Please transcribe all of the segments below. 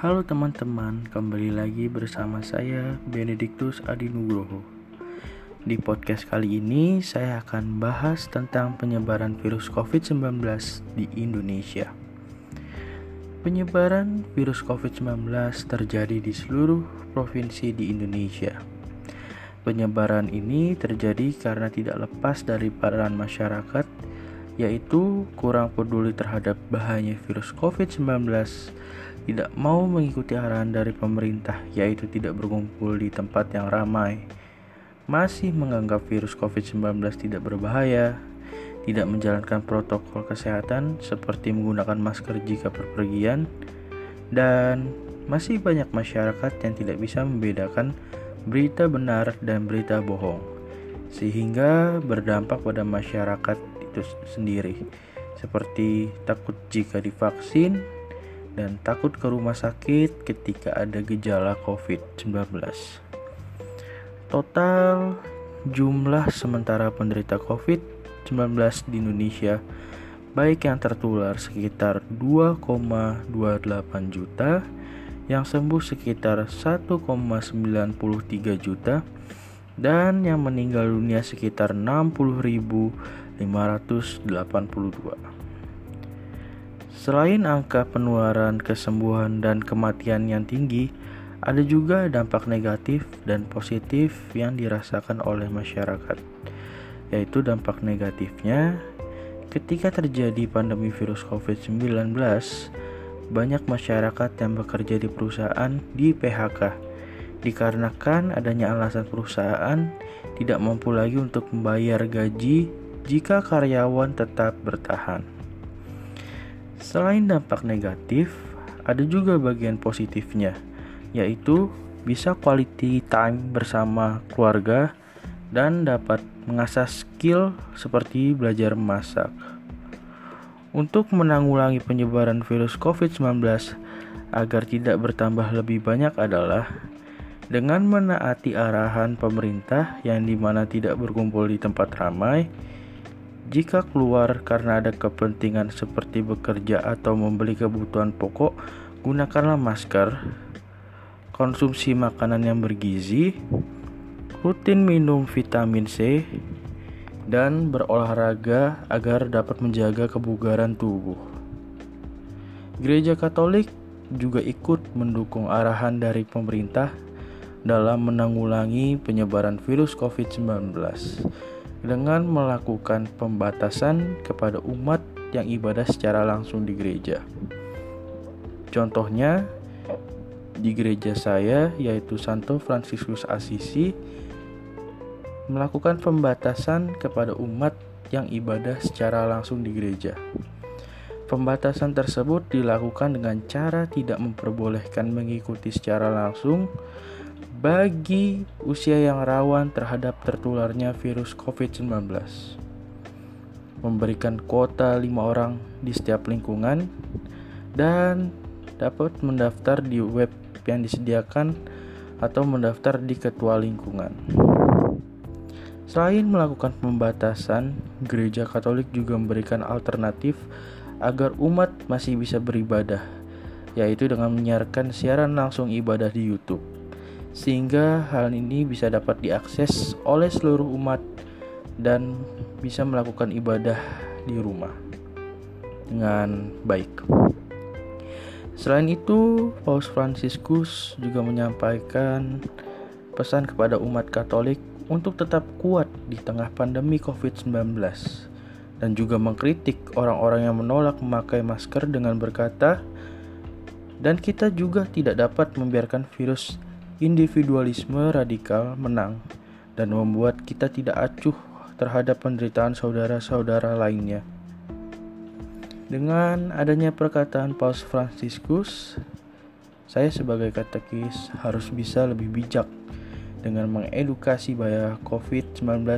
Halo teman-teman, kembali lagi bersama saya Benediktus Adi Nugroho. Di podcast kali ini saya akan bahas tentang penyebaran virus COVID-19 di Indonesia. Penyebaran virus COVID-19 terjadi di seluruh provinsi di Indonesia. Penyebaran ini terjadi karena tidak lepas dari peran masyarakat yaitu kurang peduli terhadap bahayanya virus COVID-19 tidak mau mengikuti arahan dari pemerintah, yaitu tidak berkumpul di tempat yang ramai, masih menganggap virus COVID-19 tidak berbahaya, tidak menjalankan protokol kesehatan seperti menggunakan masker jika berpergian, dan masih banyak masyarakat yang tidak bisa membedakan berita benar dan berita bohong, sehingga berdampak pada masyarakat itu sendiri, seperti takut jika divaksin dan takut ke rumah sakit ketika ada gejala COVID-19. Total jumlah sementara penderita COVID-19 di Indonesia baik yang tertular sekitar 2,28 juta, yang sembuh sekitar 1,93 juta, dan yang meninggal dunia sekitar 60.582. Selain angka penularan, kesembuhan, dan kematian yang tinggi, ada juga dampak negatif dan positif yang dirasakan oleh masyarakat, yaitu dampak negatifnya ketika terjadi pandemi virus COVID-19, banyak masyarakat yang bekerja di perusahaan di PHK dikarenakan adanya alasan perusahaan tidak mampu lagi untuk membayar gaji jika karyawan tetap bertahan. Selain dampak negatif, ada juga bagian positifnya, yaitu bisa quality time bersama keluarga dan dapat mengasah skill seperti belajar memasak. Untuk menanggulangi penyebaran virus COVID-19 agar tidak bertambah lebih banyak adalah dengan menaati arahan pemerintah yang di mana tidak berkumpul di tempat ramai, jika keluar karena ada kepentingan seperti bekerja atau membeli kebutuhan pokok, gunakanlah masker, konsumsi makanan yang bergizi, rutin minum vitamin C, dan berolahraga agar dapat menjaga kebugaran tubuh. Gereja Katolik juga ikut mendukung arahan dari pemerintah dalam menanggulangi penyebaran virus COVID-19 dengan melakukan pembatasan kepada umat yang ibadah secara langsung di gereja. Contohnya di gereja saya yaitu Santo Fransiskus Assisi melakukan pembatasan kepada umat yang ibadah secara langsung di gereja. Pembatasan tersebut dilakukan dengan cara tidak memperbolehkan mengikuti secara langsung bagi usia yang rawan terhadap tertularnya virus COVID-19. Memberikan kuota lima orang di setiap lingkungan dan dapat mendaftar di web yang disediakan atau mendaftar di ketua lingkungan. Selain melakukan pembatasan, gereja Katolik juga memberikan alternatif agar umat masih bisa beribadah, yaitu dengan menyiarkan siaran langsung ibadah di YouTube sehingga hal ini bisa dapat diakses oleh seluruh umat dan bisa melakukan ibadah di rumah dengan baik. Selain itu, Paus Fransiskus juga menyampaikan pesan kepada umat Katolik untuk tetap kuat di tengah pandemi COVID-19 dan juga mengkritik orang-orang yang menolak memakai masker dengan berkata, "Dan kita juga tidak dapat membiarkan virus individualisme radikal menang dan membuat kita tidak acuh terhadap penderitaan saudara-saudara lainnya. Dengan adanya perkataan Paus Fransiskus, saya sebagai katekis harus bisa lebih bijak dengan mengedukasi bahaya COVID-19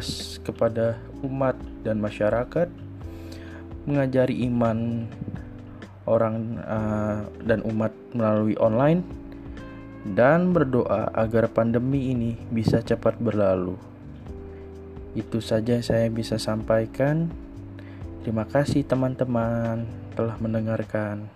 kepada umat dan masyarakat, mengajari iman orang uh, dan umat melalui online dan berdoa agar pandemi ini bisa cepat berlalu. Itu saja saya bisa sampaikan. Terima kasih teman-teman telah mendengarkan.